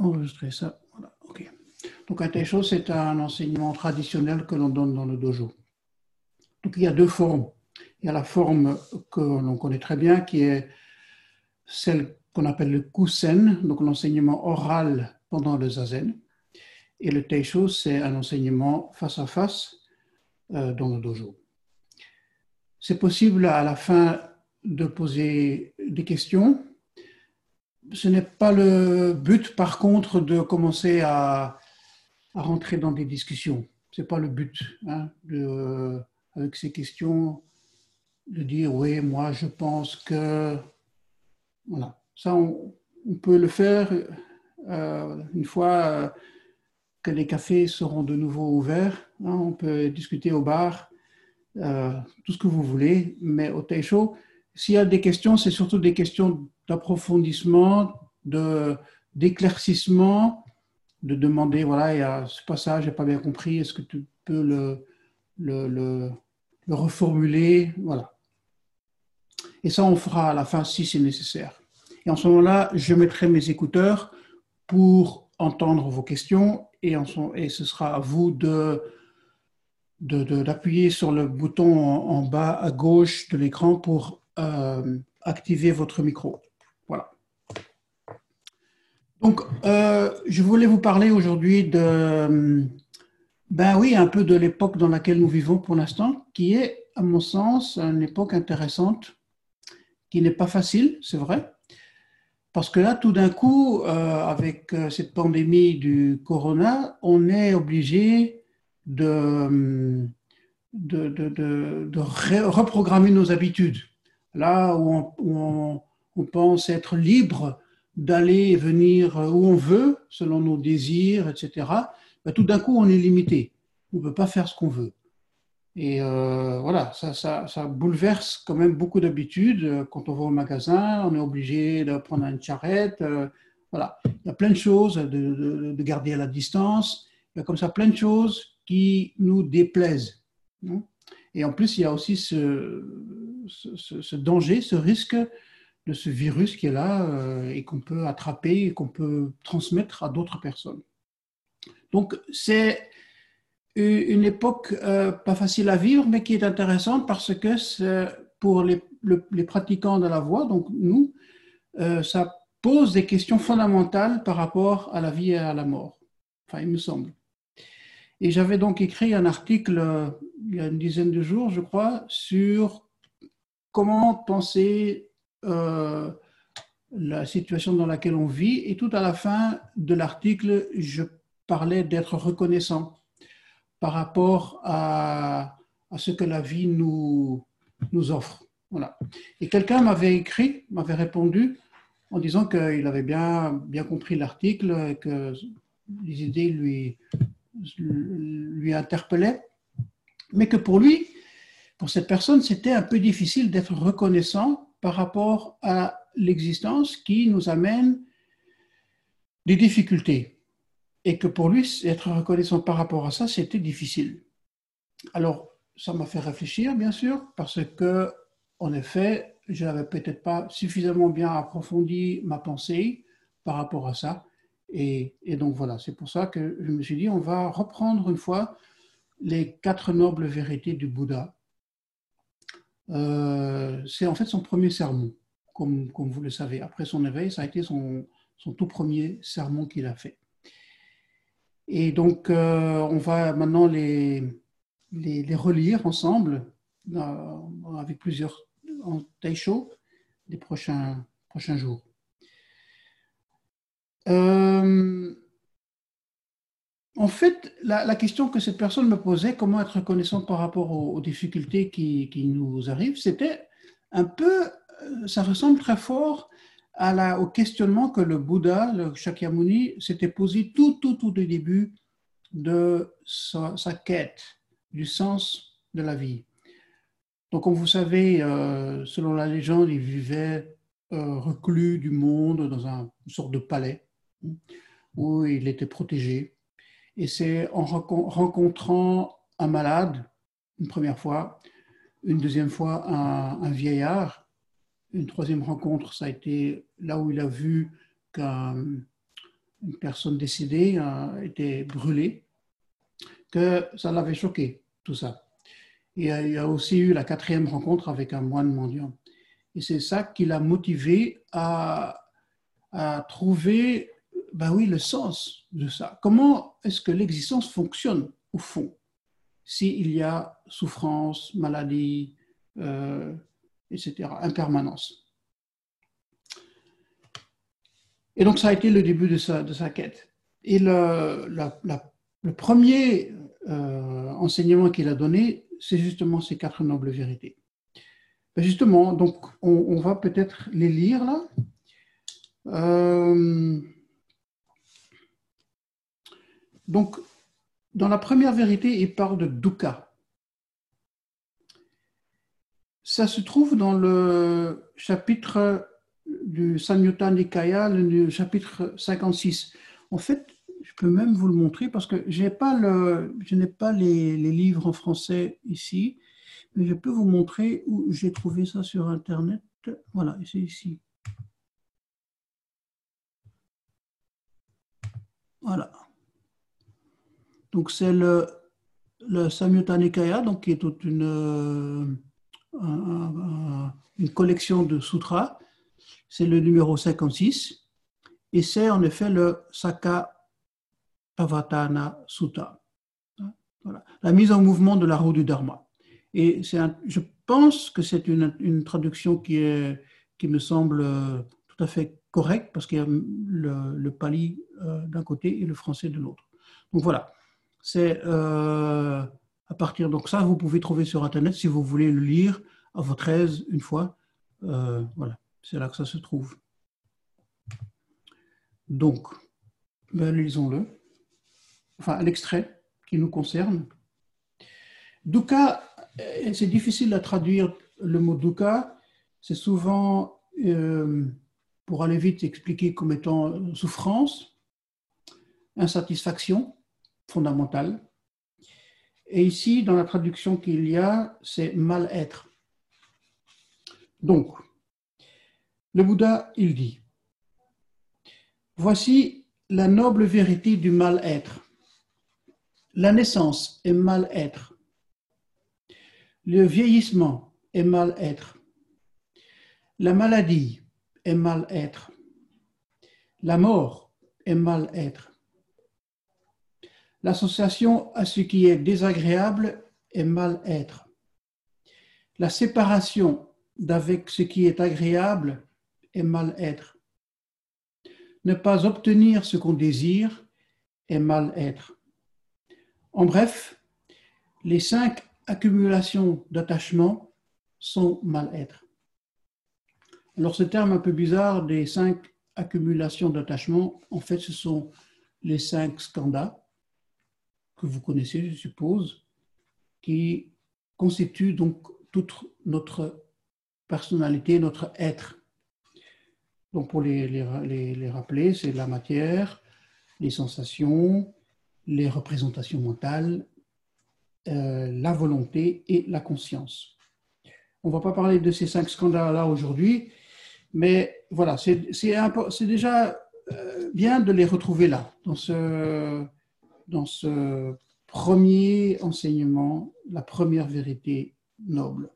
enregistrer ça. Donc un Taisho, c'est un enseignement traditionnel que l'on donne dans le dojo. Donc il y a deux formes. Il y a la forme que l'on connaît très bien, qui est celle qu'on appelle le kusen, donc l'enseignement oral pendant le zazen. Et le teisho, c'est un enseignement face à face euh, dans le dojo. C'est possible à la fin de poser des questions. Ce n'est pas le but, par contre, de commencer à, rentrer dans des discussions. Ce n'est pas le but hein, de, avec ces questions de dire oui, moi je pense que. Voilà. Ça, on, peut le faire euh, une fois euh, que les cafés seront de nouveau ouverts. Hein. on peut discuter au bar, euh, tout ce que vous voulez, mais au Taisho, s'il y a des questions, c'est surtout des questions d'approfondissement, d'éclaircissement, de demander, voilà, il y a ce passage, je n'ai pas bien compris, est-ce que tu peux le, le, le, le reformuler? Voilà. Et ça, on fera à la fin si c'est nécessaire. Et en ce moment-là, je mettrai mes écouteurs pour entendre vos questions et, et ce sera à vous d'appuyer sur le bouton en, bas à gauche de l'écran pour euh, activer votre micro. Donc, euh, je voulais vous parler aujourd'hui de, ben oui, un peu de l'époque dans laquelle nous vivons pour l'instant, qui est, à mon sens, une époque intéressante, qui n'est pas facile, c'est vrai, parce que là, tout d'un coup, euh, avec euh, cette pandémie du corona, on est obligé de, de, de, reprogrammer nos habitudes. Là où on, on, pense être libre d'aller et venir où on veut, selon nos désirs, etc., ben, tout d'un coup, on est limité. On ne peut pas faire ce qu'on veut. Et euh, voilà, ça, ça, bouleverse quand même beaucoup d'habitudes. Quand on va au magasin, on est obligé de prendre une charrette. Euh, voilà, il y a plein de choses, de, de, de, garder à la distance. Il y a comme ça plein de choses qui nous déplaisent. Et en plus, il y a aussi ce, ce danger, ce risque de ce virus qui est là euh, et qu'on peut attraper et qu'on peut transmettre à d'autres personnes. Donc, c'est une époque euh, pas facile à vivre, mais qui est intéressante parce que pour les, pratiquants de la voix, donc nous, euh, ça pose des questions fondamentales par rapport à la vie et à la mort. Enfin, il me semble. Et j'avais donc écrit un article il y a une dizaine de jours, je crois, sur comment penser la situation dans laquelle on vit. Et tout à la fin de l'article, je parlais d'être reconnaissant par rapport à, à, ce que la vie nous, nous offre. Voilà. Et quelqu'un m'avait écrit, m'avait répondu en disant qu'il avait bien, bien compris l'article, que les idées lui, lui interpellaient, mais que pour lui, pour cette personne, c'était un peu difficile d'être reconnaissant par rapport à l'existence qui nous amène des difficultés et que pour lui, être reconnaissant par rapport à ça, c'était difficile. Alors, ça m'a fait réfléchir, bien sûr, parce que, en effet, je n'avais peut-être pas suffisamment bien approfondi ma pensée par rapport à ça. Et, et donc voilà, c'est pour ça que je me suis dit, on va reprendre une fois les quatre nobles vérités du Bouddha. Euh, c'est en fait son premier sermon, comme, comme, vous le savez. Après son éveil, ça a été son, son tout premier sermon qu'il a fait. Et donc, euh, on va maintenant les, les, relire ensemble euh, avec plusieurs en taisho des prochains, prochains jours. Euh, en fait, la, question que cette personne me posait, comment être reconnaissant par rapport aux, difficultés qui, nous arrivent, c'était un peu, ça ressemble très fort au questionnement que le Bouddha, le Shakyamuni, s'était posé tout, tout, tout au début de sa, quête du sens de la vie. Donc, comme vous savez, euh, selon la légende, il vivait euh, reclus du monde dans un, une sorte de palais où il était protégé. Et c'est en rencontrant un malade, une première fois, une deuxième fois un vieillard, une troisième rencontre, ça a été là où il a vu qu'un une personne décédée a été brûlée, que ça l'avait choqué, tout ça. Et il y a aussi eu la quatrième rencontre avec un moine mendiant. Et c'est ça qui l'a motivé à trouver ben oui, le sens de ça. Comment est-ce que l'existence fonctionne au fond s'il y a souffrance, maladie, euh, etc., impermanence? Et donc ça a été le début de sa, de sa quête. Et le, le premier euh, enseignement qu'il a donné, c'est justement ces quatre nobles vérités. Ben justement, donc on, va peut-être les lire là. Euh, donc, dans la première vérité, il parle de dukkha. Ça se trouve dans le chapitre du Sanyutta Nikaya, le chapitre 56. En fait, je peux même vous le montrer parce que je n'ai pas les, les, livres en français ici, mais je peux vous montrer où j'ai trouvé ça sur Internet. Voilà, c'est ici. Voilà. Donc c'est le, le Samyutta donc qui est toute une, euh, une collection de sutras. C'est le numéro 56. Et c'est en effet le Saka Avatana Sutta. La mise en mouvement de la roue du Dharma. Et je pense que c'est une, traduction qui, est, qui me semble tout à fait correcte parce qu'il y a le, le pali euh, d'un côté et le français de l'autre. Donc voilà, c'est euh, à partir donc ça vous pouvez trouver sur internet si vous voulez le lire à votre aise une fois. Euh, voilà, c'est là que ça se trouve. Donc, ben, lisons-le. Enfin, l'extrait qui nous concerne. Dukkha, euh, c'est difficile à traduire le mot dukkha. C'est souvent, pour aller vite, expliqué comme étant souffrance, insatisfaction fondamentale. Et ici, dans la traduction qu'il y a, c'est mal-être. Donc, le Bouddha, il dit, voici la noble vérité du mal-être. La naissance est mal-être. Le vieillissement est mal-être. La maladie est mal-être. La mort est mal-être. L'association à ce qui est désagréable est mal-être. La séparation d'avec ce qui est agréable est mal-être. Ne pas obtenir ce qu'on désire est mal-être. En bref, les cinq accumulations d'attachement sont mal-être. Alors ce terme un peu bizarre des cinq accumulations d'attachement, en fait ce sont les cinq skandhas que vous connaissez, je suppose, qui constitue donc toute notre personnalité, notre être. Donc pour les, les, rappeler, c'est la matière, les sensations, les représentations mentales, euh, la volonté et la conscience. On ne va pas parler de ces cinq scandales-là aujourd'hui, mais voilà, c'est déjà euh, bien de les retrouver là, dans ce, dans ce premier enseignement, la première vérité noble.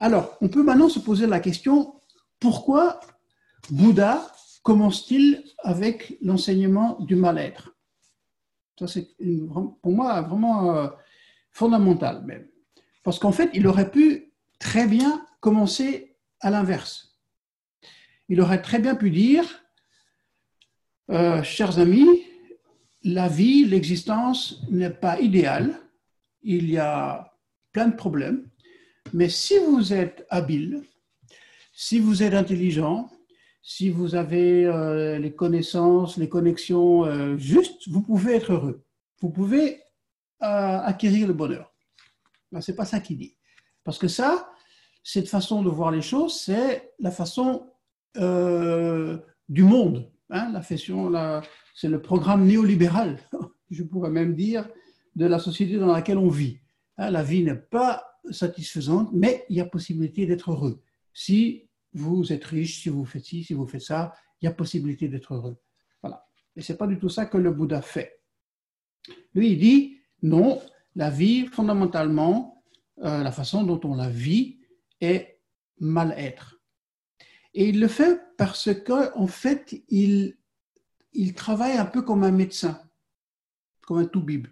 Alors, on peut maintenant se poser la question, pourquoi Bouddha commence-t-il avec l'enseignement du mal-être? Ça, c'est pour moi vraiment euh, fondamental même. Parce qu'en fait, il aurait pu très bien commencer à l'inverse. Il aurait très bien pu dire, euh, chers amis, la vie, l'existence n'est pas idéale. Il y a plein de problèmes. Mais si vous êtes habile, si vous êtes intelligent, si vous avez euh, les connaissances, les connexions euh, justes, vous pouvez être heureux. Vous pouvez acquérir le bonheur. Ce n'est pas ça qu'il dit. Parce que ça, cette façon de voir les choses, c'est la façon du monde. Hein, la la, c'est le programme néolibéral, je pourrais même dire, de la société dans laquelle on vit. Hein, la vie n'est pas satisfaisante, mais il y a possibilité d'être heureux. Si vous êtes riche, si vous faites ci, si vous faites ça, il y a possibilité d'être heureux. Voilà. Et c'est pas du tout ça que le Bouddha fait. Lui, il dit non, la vie, fondamentalement, euh, la façon dont on la vit est mal-être. Et il le fait parce qu'en en fait, il, il travaille un peu comme un médecin, comme un toubib.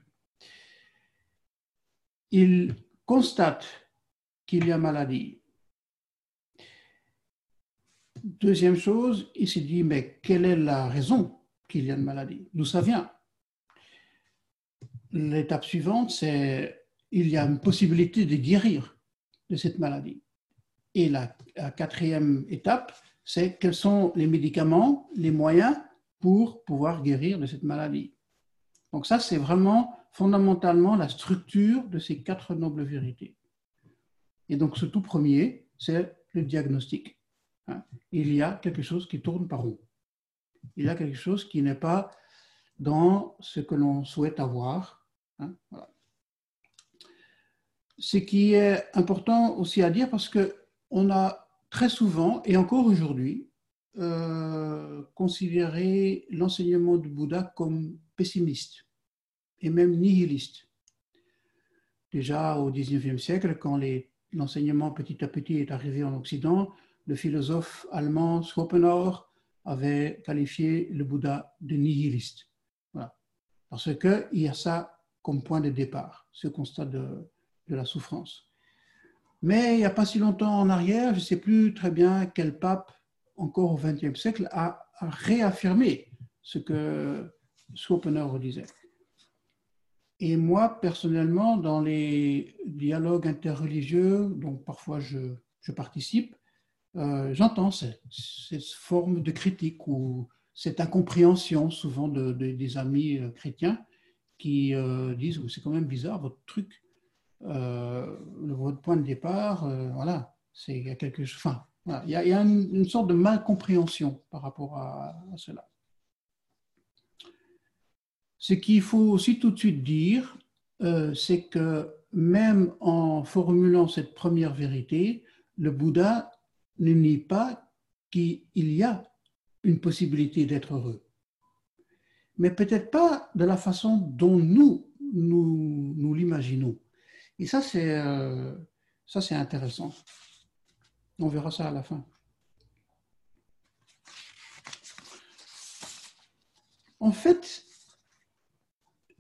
Il constate qu'il y a maladie. Deuxième chose, il se dit, mais quelle est la raison qu'il y a une maladie? D'où ça vient? L'étape suivante, c'est il y a une possibilité de guérir de cette maladie. Et la, quatrième étape, c'est quels sont les médicaments, les moyens pour pouvoir guérir de cette maladie. Donc ça, c'est vraiment fondamentalement la structure de ces quatre nobles vérités. Et donc ce tout premier, c'est le diagnostic. Hein. Il y a quelque chose qui tourne par rond. Il y a quelque chose qui n'est pas dans ce que l'on souhaite avoir, Hein, Ce qui est important aussi à dire parce que on a très souvent, et encore aujourd'hui, euh, considéré l'enseignement du Bouddha comme pessimiste et même nihiliste. Déjà au XIXe siècle, quand l'enseignement petit à petit est arrivé en Occident, le philosophe allemand Schopenhauer avait qualifié le Bouddha de nihiliste. Voilà. Parce qu'il y a ça comme point de départ, ce constat de, la souffrance. Mais il n'y a pas si longtemps en arrière, je ne sais plus très bien quel pape, encore au XXe siècle, a, réaffirmé ce que Schopenhauer disait. Et moi, personnellement, dans les dialogues interreligieux, dont parfois je, participe, euh, j'entends cette, forme de critique ou cette incompréhension souvent de, des amis euh, chrétiens qui euh, disent c'est quand même bizarre votre truc, euh, votre point de départ, euh, voilà, c'est il y a quelque. Enfin, il y a, une, sorte de malcompréhension par rapport à, cela. Ce qu'il faut aussi tout de suite dire, c'est que même en formulant cette première vérité, le Bouddha ne nie pas qu'il y a une possibilité d'être heureux mais peut-être pas de la façon dont nous, nous l'imaginons. Et ça, c'est euh, intéressant. On verra ça à la fin. En fait,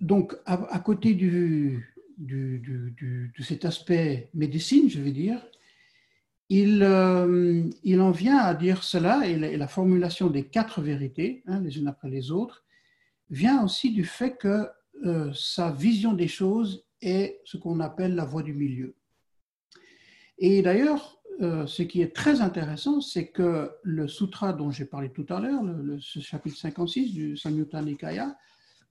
donc, à, côté du, du, du, de cet aspect médecine, je vais dire, il, euh, il en vient à dire cela, et la, formulation des quatre vérités, hein, les unes après les autres, vient aussi du fait que euh, sa vision des choses est ce qu'on appelle la voie du milieu. Et d'ailleurs, euh, ce qui est très intéressant, c'est que le sutra dont j'ai parlé tout à l'heure, le, ce chapitre 56 du Samyutta Nikaya,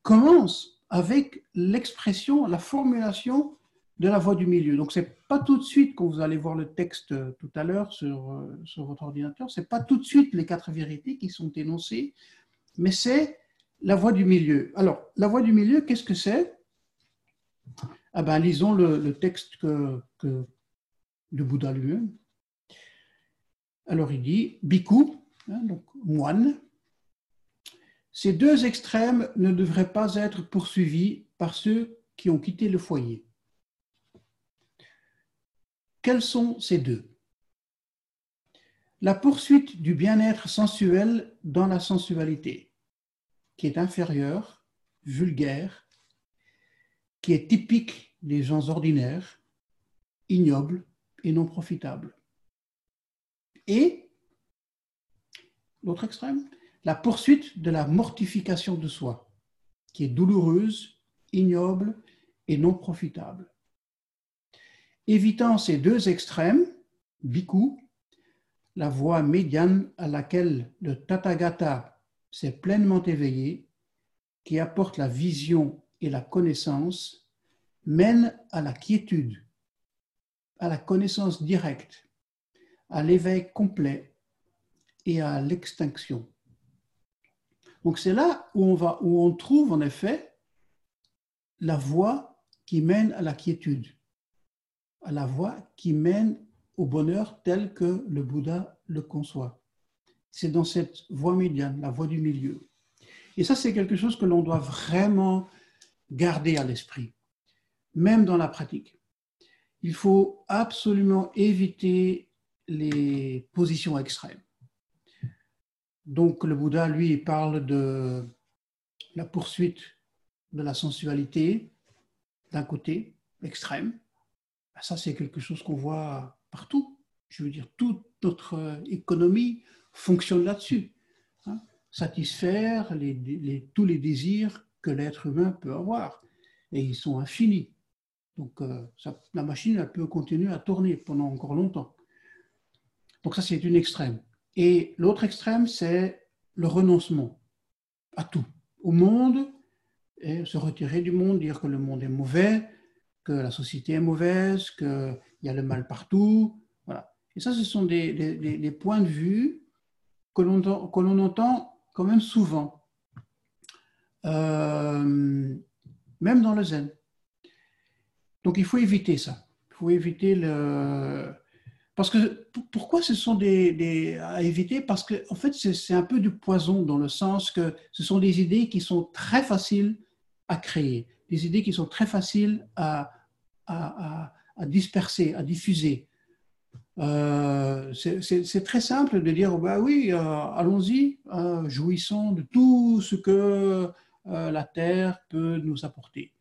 commence avec l'expression, la formulation de la voie du milieu. Donc, c'est pas tout de suite, quand vous allez voir le texte tout à l'heure sur, euh, sur votre ordinateur, c'est pas tout de suite les quatre vérités qui sont énoncées, mais c'est la voie du milieu. Alors, la voie du milieu, qu'est-ce que c'est? Ah ben, Lisons le, texte que, Bouddha lui-même. Alors, il dit Bhikkhu, hein, donc moine, ces deux extrêmes ne devraient pas être poursuivis par ceux qui ont quitté le foyer. Quels sont ces deux? La poursuite du bien-être sensuel dans la sensualité qui est inférieur, vulgaire, qui est typique des gens ordinaires, ignobles et non profitables. Et, l'autre extrême, la poursuite de la mortification de soi, qui est douloureuse, ignoble et non profitable. Évitant ces deux extrêmes, bhikkhu, la voie médiane à laquelle le Tathagata c'est pleinement éveillé, qui apporte la vision et la connaissance, mène à la quiétude, à la connaissance directe, à l'éveil complet et à l'extinction. Donc c'est là où on, va, où on trouve en effet la voie qui mène à la quiétude, à la voie qui mène au bonheur tel que le Bouddha le conçoit. c'est dans cette voie médiane, la voie du milieu. Et ça, c'est quelque chose que l'on doit vraiment garder à l'esprit, même dans la pratique. Il faut absolument éviter les positions extrêmes. Donc le Bouddha, lui, parle de la poursuite de la sensualité d'un côté extrême. Ben, ça, c'est quelque chose qu'on voit partout. Je veux dire, toute notre économie fonctionne là-dessus. Hein? Satisfaire tous les désirs que l'être humain peut avoir. Et ils sont infinis. Donc euh, la machine, elle peut continuer à tourner pendant encore longtemps. Donc ça, c'est une extrême. Et l'autre extrême, c'est le renoncement à tout, au monde, se retirer du monde, dire que le monde est mauvais, que la société est mauvaise, qu'il y a le mal partout. Et ça, ce sont des, points de vue que l'on entend quand même souvent, euh, même dans le zen. Donc il faut éviter ça. Il faut éviter le, parce que pourquoi ce sont des, à éviter? Parce que en fait c'est un peu du poison dans le sens que ce sont des idées qui sont très faciles à créer, des idées qui sont très faciles à, à, disperser, à diffuser. Euh, c'est très simple de dire bah oui, euh, allons-y, jouissons de tout ce que la terre peut nous apporter.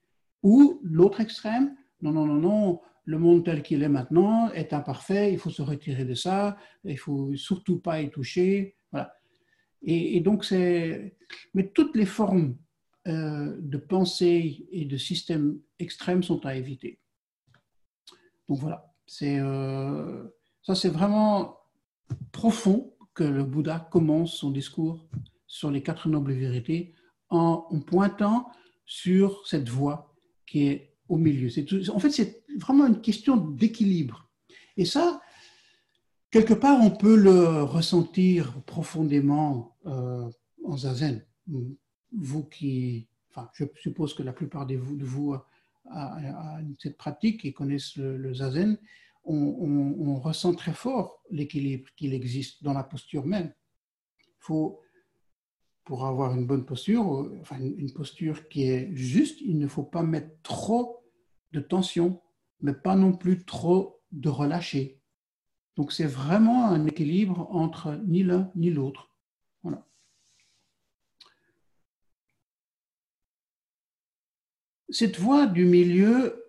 Ou l'autre extrême, non non non non, le monde tel qu'il est maintenant est imparfait, il faut se retirer de ça, il faut surtout pas y toucher. Voilà. Et, donc, c'est. Mais toutes les formes euh, de pensée et de système extrêmes sont à éviter. Donc voilà, c'est, euh, ça c'est vraiment profond que le Bouddha commence son discours sur les quatre nobles vérités en, pointant sur cette voie qui est au milieu. en fait, c'est vraiment une question d'équilibre. Et ça, quelque part, on peut le ressentir profondément euh, en zazen. Vous qui, enfin, je suppose que la plupart de vous, de a, cette pratique et connaissent le, zazen, on, ressent très fort l'équilibre qu'il existe dans la posture même. Il faut, pour avoir une bonne posture, enfin une posture qui est juste, il ne faut pas mettre trop de tension, mais pas non plus trop de relâcher. Donc c'est vraiment un équilibre entre ni l'un ni l'autre. Voilà. Cette voie du milieu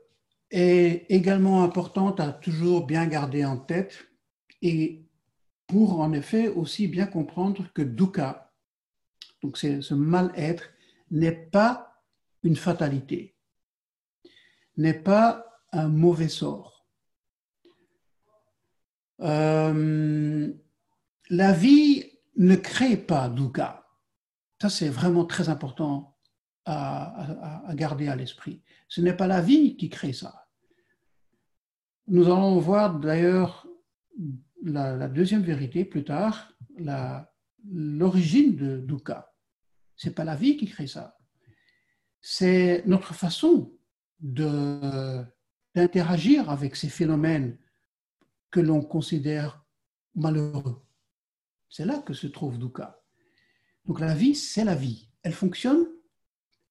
est également importante à toujours bien garder en tête et pour en effet aussi bien comprendre que dukkha, donc ce mal-être, n'est pas une fatalité n'est pas un mauvais sort. Euh, la vie ne crée pas dukkha. Ça, c'est vraiment très important à, garder à l'esprit. Ce n'est pas la vie qui crée ça. Nous allons voir d'ailleurs la, deuxième vérité plus tard, l'origine de dukkha. Ce n'est pas la vie qui crée ça. C'est notre façon d'interagir avec ces phénomènes que l'on considère malheureux. C'est là que se trouve Dukkha. Donc la vie, c'est la vie. Elle fonctionne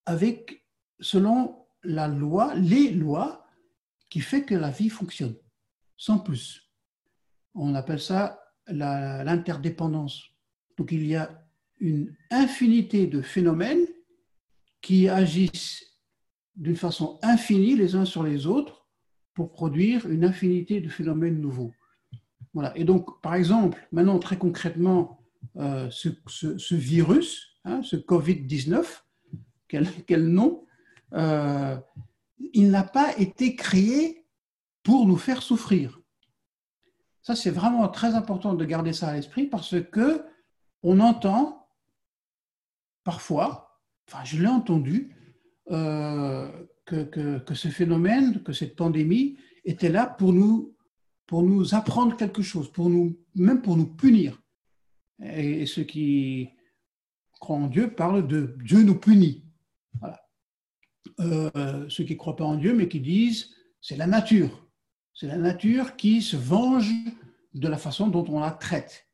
avec, selon la loi, les lois qui fait que la vie fonctionne, sans plus. On appelle ça l'interdépendance. Donc il y a une infinité de phénomènes qui agissent d'une façon infinie les uns sur les autres pour produire une infinité de phénomènes nouveaux. Voilà. Et donc, par exemple, maintenant très concrètement, euh, ce, virus, hein, ce Covid-19, quel, nom, euh, il n'a pas été créé pour nous faire souffrir. Ça, c'est vraiment très important de garder ça à l'esprit parce que on entend parfois, enfin je l'ai entendu, euh, que, que, ce phénomène, que cette pandémie était là pour nous, pour nous apprendre quelque chose, pour nous, même pour nous punir. Et, ceux qui croient en Dieu parlent de Dieu nous punit. Voilà. Euh, ceux qui ne croient pas en Dieu, mais qui disent c'est la nature. C'est la nature qui se venge de la façon dont on la traite.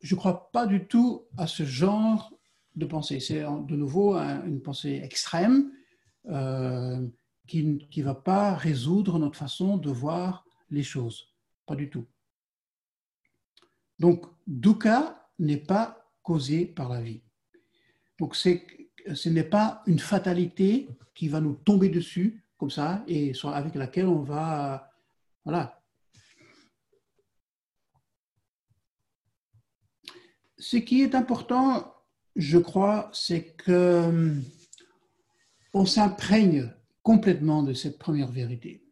je ne crois pas du tout à ce genre de pensée. C'est de nouveau une pensée extrême euh, qui ne va pas résoudre notre façon de voir les choses. Pas du tout. Donc, dukkha n'est pas causé par la vie. Donc, ce n'est pas une fatalité qui va nous tomber dessus comme ça et avec laquelle on va. Voilà. Ce qui est important, je crois, c'est que on s'imprègne complètement de cette première vérité.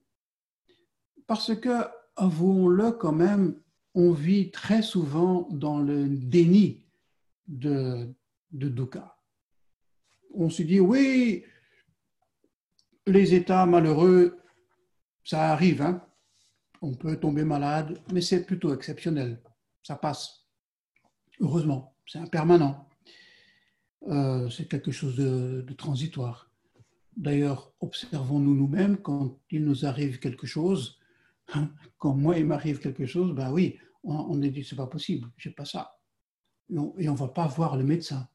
Parce que, avouons-le quand même, on vit très souvent dans le déni de, de. On se dit, oui, les états malheureux, ça arrive, hein. on peut tomber malade, mais c'est plutôt exceptionnel, ça passe. Heureusement, c'est impermanent. Euh, c'est quelque chose de, transitoire. D'ailleurs, observons-nous nous-mêmes quand il nous arrive quelque chose. Hein, quand moi il m'arrive quelque chose, ben oui, on, est dit c'est pas possible, j'ai pas ça. Et on, va pas voir le médecin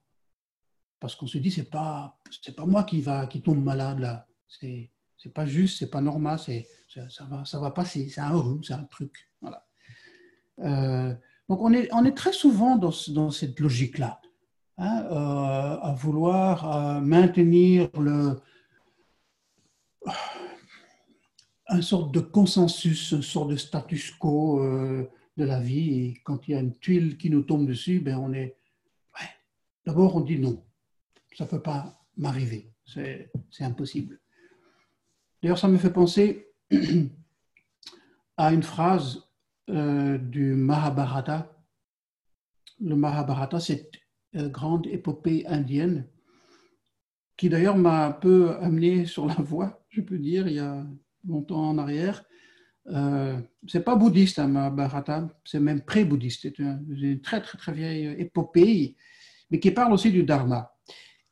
parce qu'on se dit c'est pas c'est pas moi qui va qui tombe malade là. C'est c'est pas juste, c'est pas normal, c'est ça, va ça va passer, c'est un rhume, c'est un truc. Euh, donc on est, on est très souvent dans, dans cette logique-là, hein, euh, à vouloir maintenir le, un sorte de consensus, une sorte de status quo euh, de la vie. Et quand il y a une tuile qui nous tombe dessus, ben on est. D'abord, on dit non, ça ne peut pas m'arriver, c'est impossible. D'ailleurs, ça me fait penser à une phrase euh, du Mahabharata. Le Mahabharata, c'est grande épopée indienne qui d'ailleurs m'a un peu amené sur la voie, je peux dire, il y a longtemps en arrière. Euh, c'est pas bouddhiste, hein, Mahabharata, c'est même pré-bouddhiste. C'est une, très, très, très vieille épopée, mais qui parle aussi du Dharma.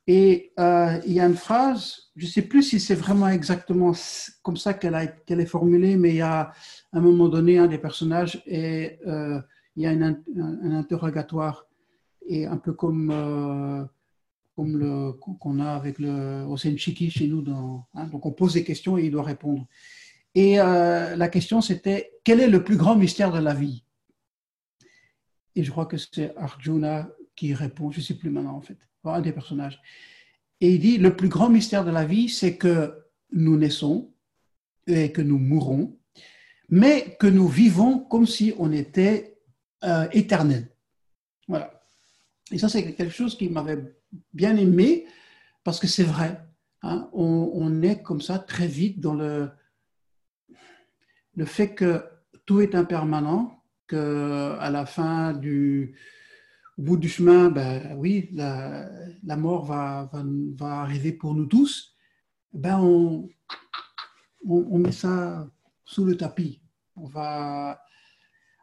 Et euh, il y a une phrase, je ne sais plus si c'est vraiment exactement comme ça qu'elle est formulée, mais il y a à un moment donné un des personnages et euh, il y a un, interrogatoire et un peu comme euh, comme le qu'on a avec le au Senchiki chez nous hein, donc on pose des questions et il doit répondre et euh, la question c'était quel est le plus grand mystère de la vie? Et je crois que c'est Arjuna qui répond je ne sais plus maintenant en fait un des personnages et il dit le plus grand mystère de la vie c'est que nous naissons et que nous mourrons mais que nous vivons comme si on était euh, éternel. Voilà. Et ça, c'est quelque chose qui m'avait bien aimé, parce que c'est vrai. Hein, on, est comme ça très vite dans le, le fait que tout est impermanent, que à la fin du au bout du chemin, ben oui, la, mort va, va, va, arriver pour nous tous. Ben on, on, on met ça sous le tapis. On va.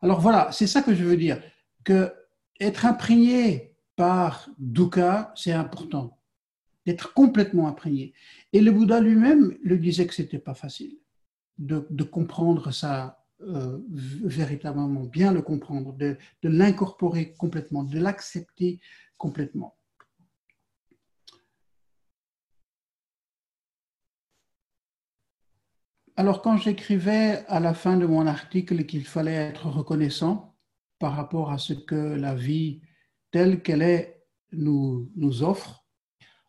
Alors voilà, c'est ça que je veux dire, que être imprégné par dukkha, c'est important, d'être complètement imprégné. Et le Bouddha lui-même le disait que c'était pas facile de, comprendre ça euh, véritablement, bien le comprendre, de l'incorporer complètement, de l'accepter complètement. Alors quand j'écrivais à la fin de mon article qu'il fallait être reconnaissant par rapport à ce que la vie telle qu'elle est nous, nous offre,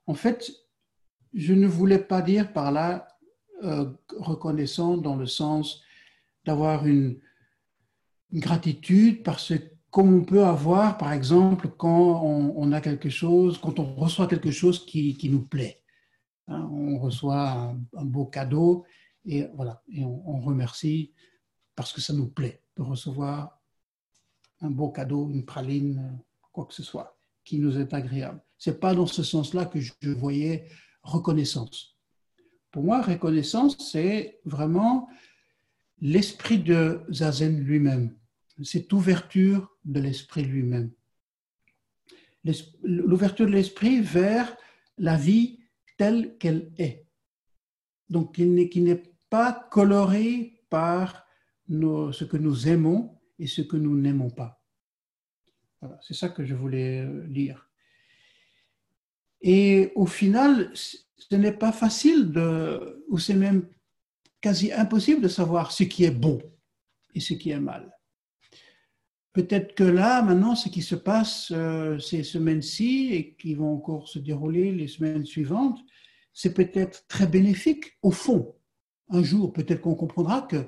en fait, je ne voulais pas dire par là euh, reconnaissant dans le sens d'avoir une, gratitude parce qu'on peut avoir, par exemple, quand on, a quelque chose, quand on reçoit quelque chose qui, nous plaît. Hein, on reçoit un beau cadeau et voilà, et on, remercie parce que ça nous plaît de recevoir un beau cadeau, une praline, quoi que ce soit, qui nous est agréable. C'est pas dans ce sens-là que je voyais reconnaissance. Pour moi, reconnaissance, c'est vraiment l'esprit de Zazen lui-même, cette ouverture de l'esprit lui-même. L'ouverture de l'esprit vers la vie telle qu'elle est. Donc, qui n'est pas coloré par ce que nous aimons et ce que nous n'aimons pas. Voilà, c'est ça que je voulais euh, dire. Et au final, ce n'est pas facile de, ou c'est même quasi impossible de savoir ce qui est bon et ce qui est mal. Peut-être que là, maintenant, ce qui se passe euh, ces semaines-ci et qui vont encore se dérouler les semaines suivantes, c'est peut-être très bénéfique au fond. Un jour, peut-être qu'on comprendra que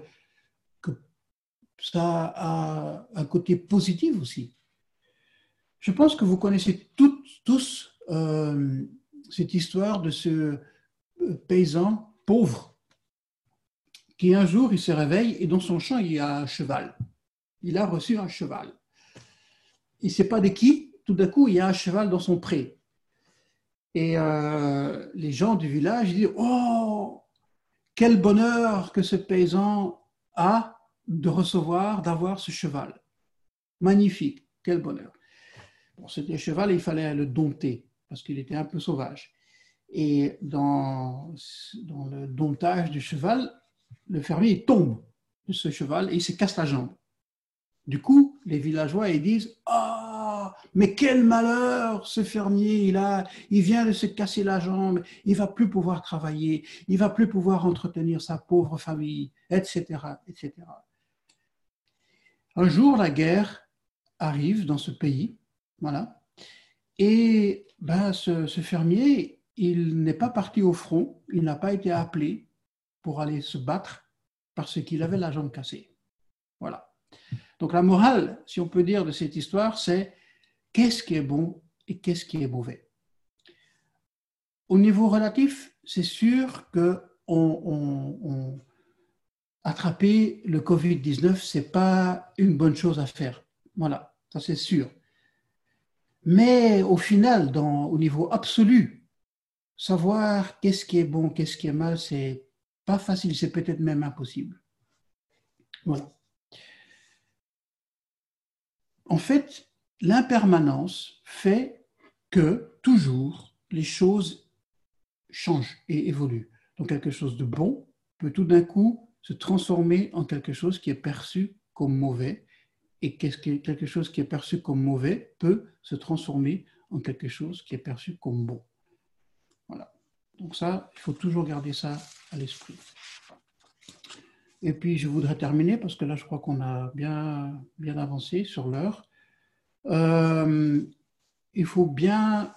ça a un côté positif aussi. Je pense que vous connaissez tous euh, cette histoire de ce euh, paysan pauvre qui un jour il se réveille et dans son champ il y a un cheval. Il a reçu un cheval. Il ne sait pas de qui, tout d'un coup il y a un cheval dans son pré. Et euh, les gens du village disent Oh, quel bonheur que ce paysan a de recevoir, d'avoir ce cheval. Magnifique, quel bonheur. Bon, un cheval, il fallait le dompter parce qu'il était un peu sauvage. Et dans, dans le domptage du cheval, le fermier tombe de ce cheval et il se casse la jambe. Du coup, les villageois ils disent Ah, mais quel malheur ce fermier il a, il vient de se casser la jambe, il va plus pouvoir travailler, il va plus pouvoir entretenir sa pauvre famille, etc., etc. Un jour, la guerre arrive dans ce pays, voilà, et ben, ce, fermier, il n'est pas parti au front, il n'a pas été appelé pour aller se battre parce qu'il avait la jambe cassée. Voilà. Donc la morale, si on peut dire, de cette histoire, c'est qu'est-ce qui est bon et qu'est-ce qui est mauvais. Au niveau relatif, c'est sûr que on, attraper le Covid-19, ce n'est pas une bonne chose à faire. Voilà, ça c'est sûr. Mais au final, au niveau absolu, savoir qu'est-ce qui est bon, qu'est-ce qui est mal, c'est pas facile, c'est peut-être même impossible. Voilà. En fait, l'impermanence fait que toujours les choses changent et évoluent. Donc quelque chose de bon peut tout d'un coup se transformer en quelque chose qui est perçu comme mauvais et quelque chose qui est perçu comme mauvais peut se transformer en quelque chose qui est perçu comme bon. Voilà. Donc ça, il faut toujours garder ça à l'esprit. Et puis, je voudrais terminer, parce que là, je crois qu'on a bien, bien avancé sur l'heure. Euh, il faut bien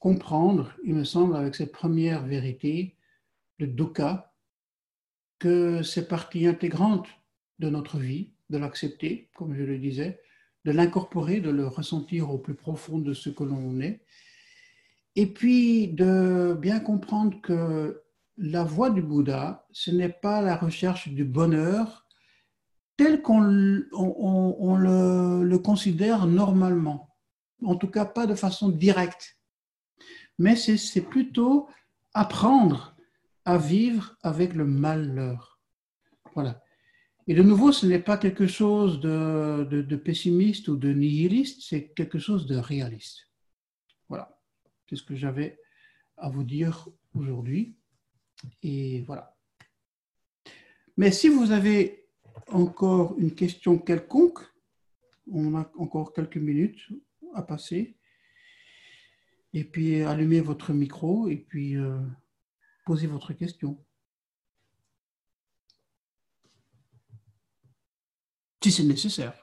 comprendre, il me semble, avec cette première vérité, le dukkha, que c'est partie intégrante de notre vie, de l'accepter, comme je le disais, de l'incorporer, de le ressentir au plus profond de ce que l'on est, et puis de bien comprendre que la voie du Bouddha, ce n'est pas la recherche du bonheur tel qu'on le, considère normalement, en tout cas pas de façon directe, mais c'est plutôt apprendre à vivre avec le malheur. Voilà. Et de nouveau, ce n'est pas quelque chose de pessimiste ou de nihiliste, c'est quelque chose de réaliste. Voilà. C'est ce que j'avais à vous dire aujourd'hui. Et voilà. Mais si vous avez encore une question quelconque, on a encore quelques minutes à passer. Et puis allumez votre micro et puis euh, posez votre question. Si c'est nécessaire.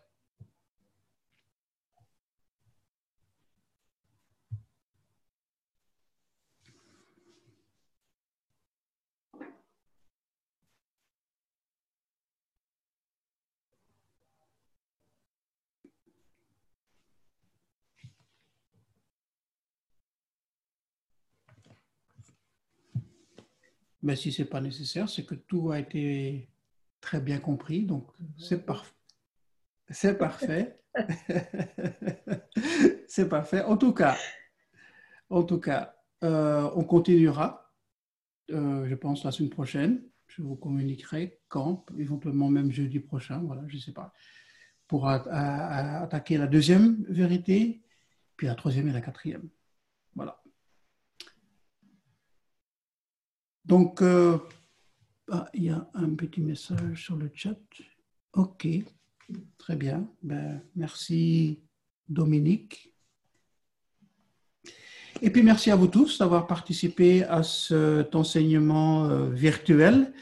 Mais si ce n'est pas nécessaire, c'est que tout a été très bien compris, donc c'est parfait. C'est parfait. c'est parfait. En tout cas, en tout cas, euh, on continuera, euh, je pense, la semaine prochaine. Je vous communiquerai quand, éventuellement même jeudi prochain, voilà, je ne sais pas, pour attaquer la deuxième vérité, puis la troisième et la quatrième. Voilà. Donc, euh, ah, il y a un petit message sur le chat. OK, très bien. Ben, merci Dominique. Et puis merci à vous tous d'avoir participé à cet enseignement euh, virtuel.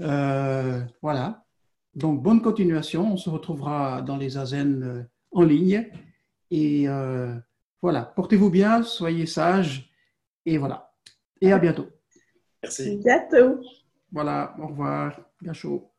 Euh, voilà. Donc bonne continuation. On se retrouvera dans les AZEN euh, en ligne. Et voilà, portez-vous bien, soyez sages. Et voilà. Et à bientôt. Merci. Bientôt. Voilà, au revoir. Bien chaud.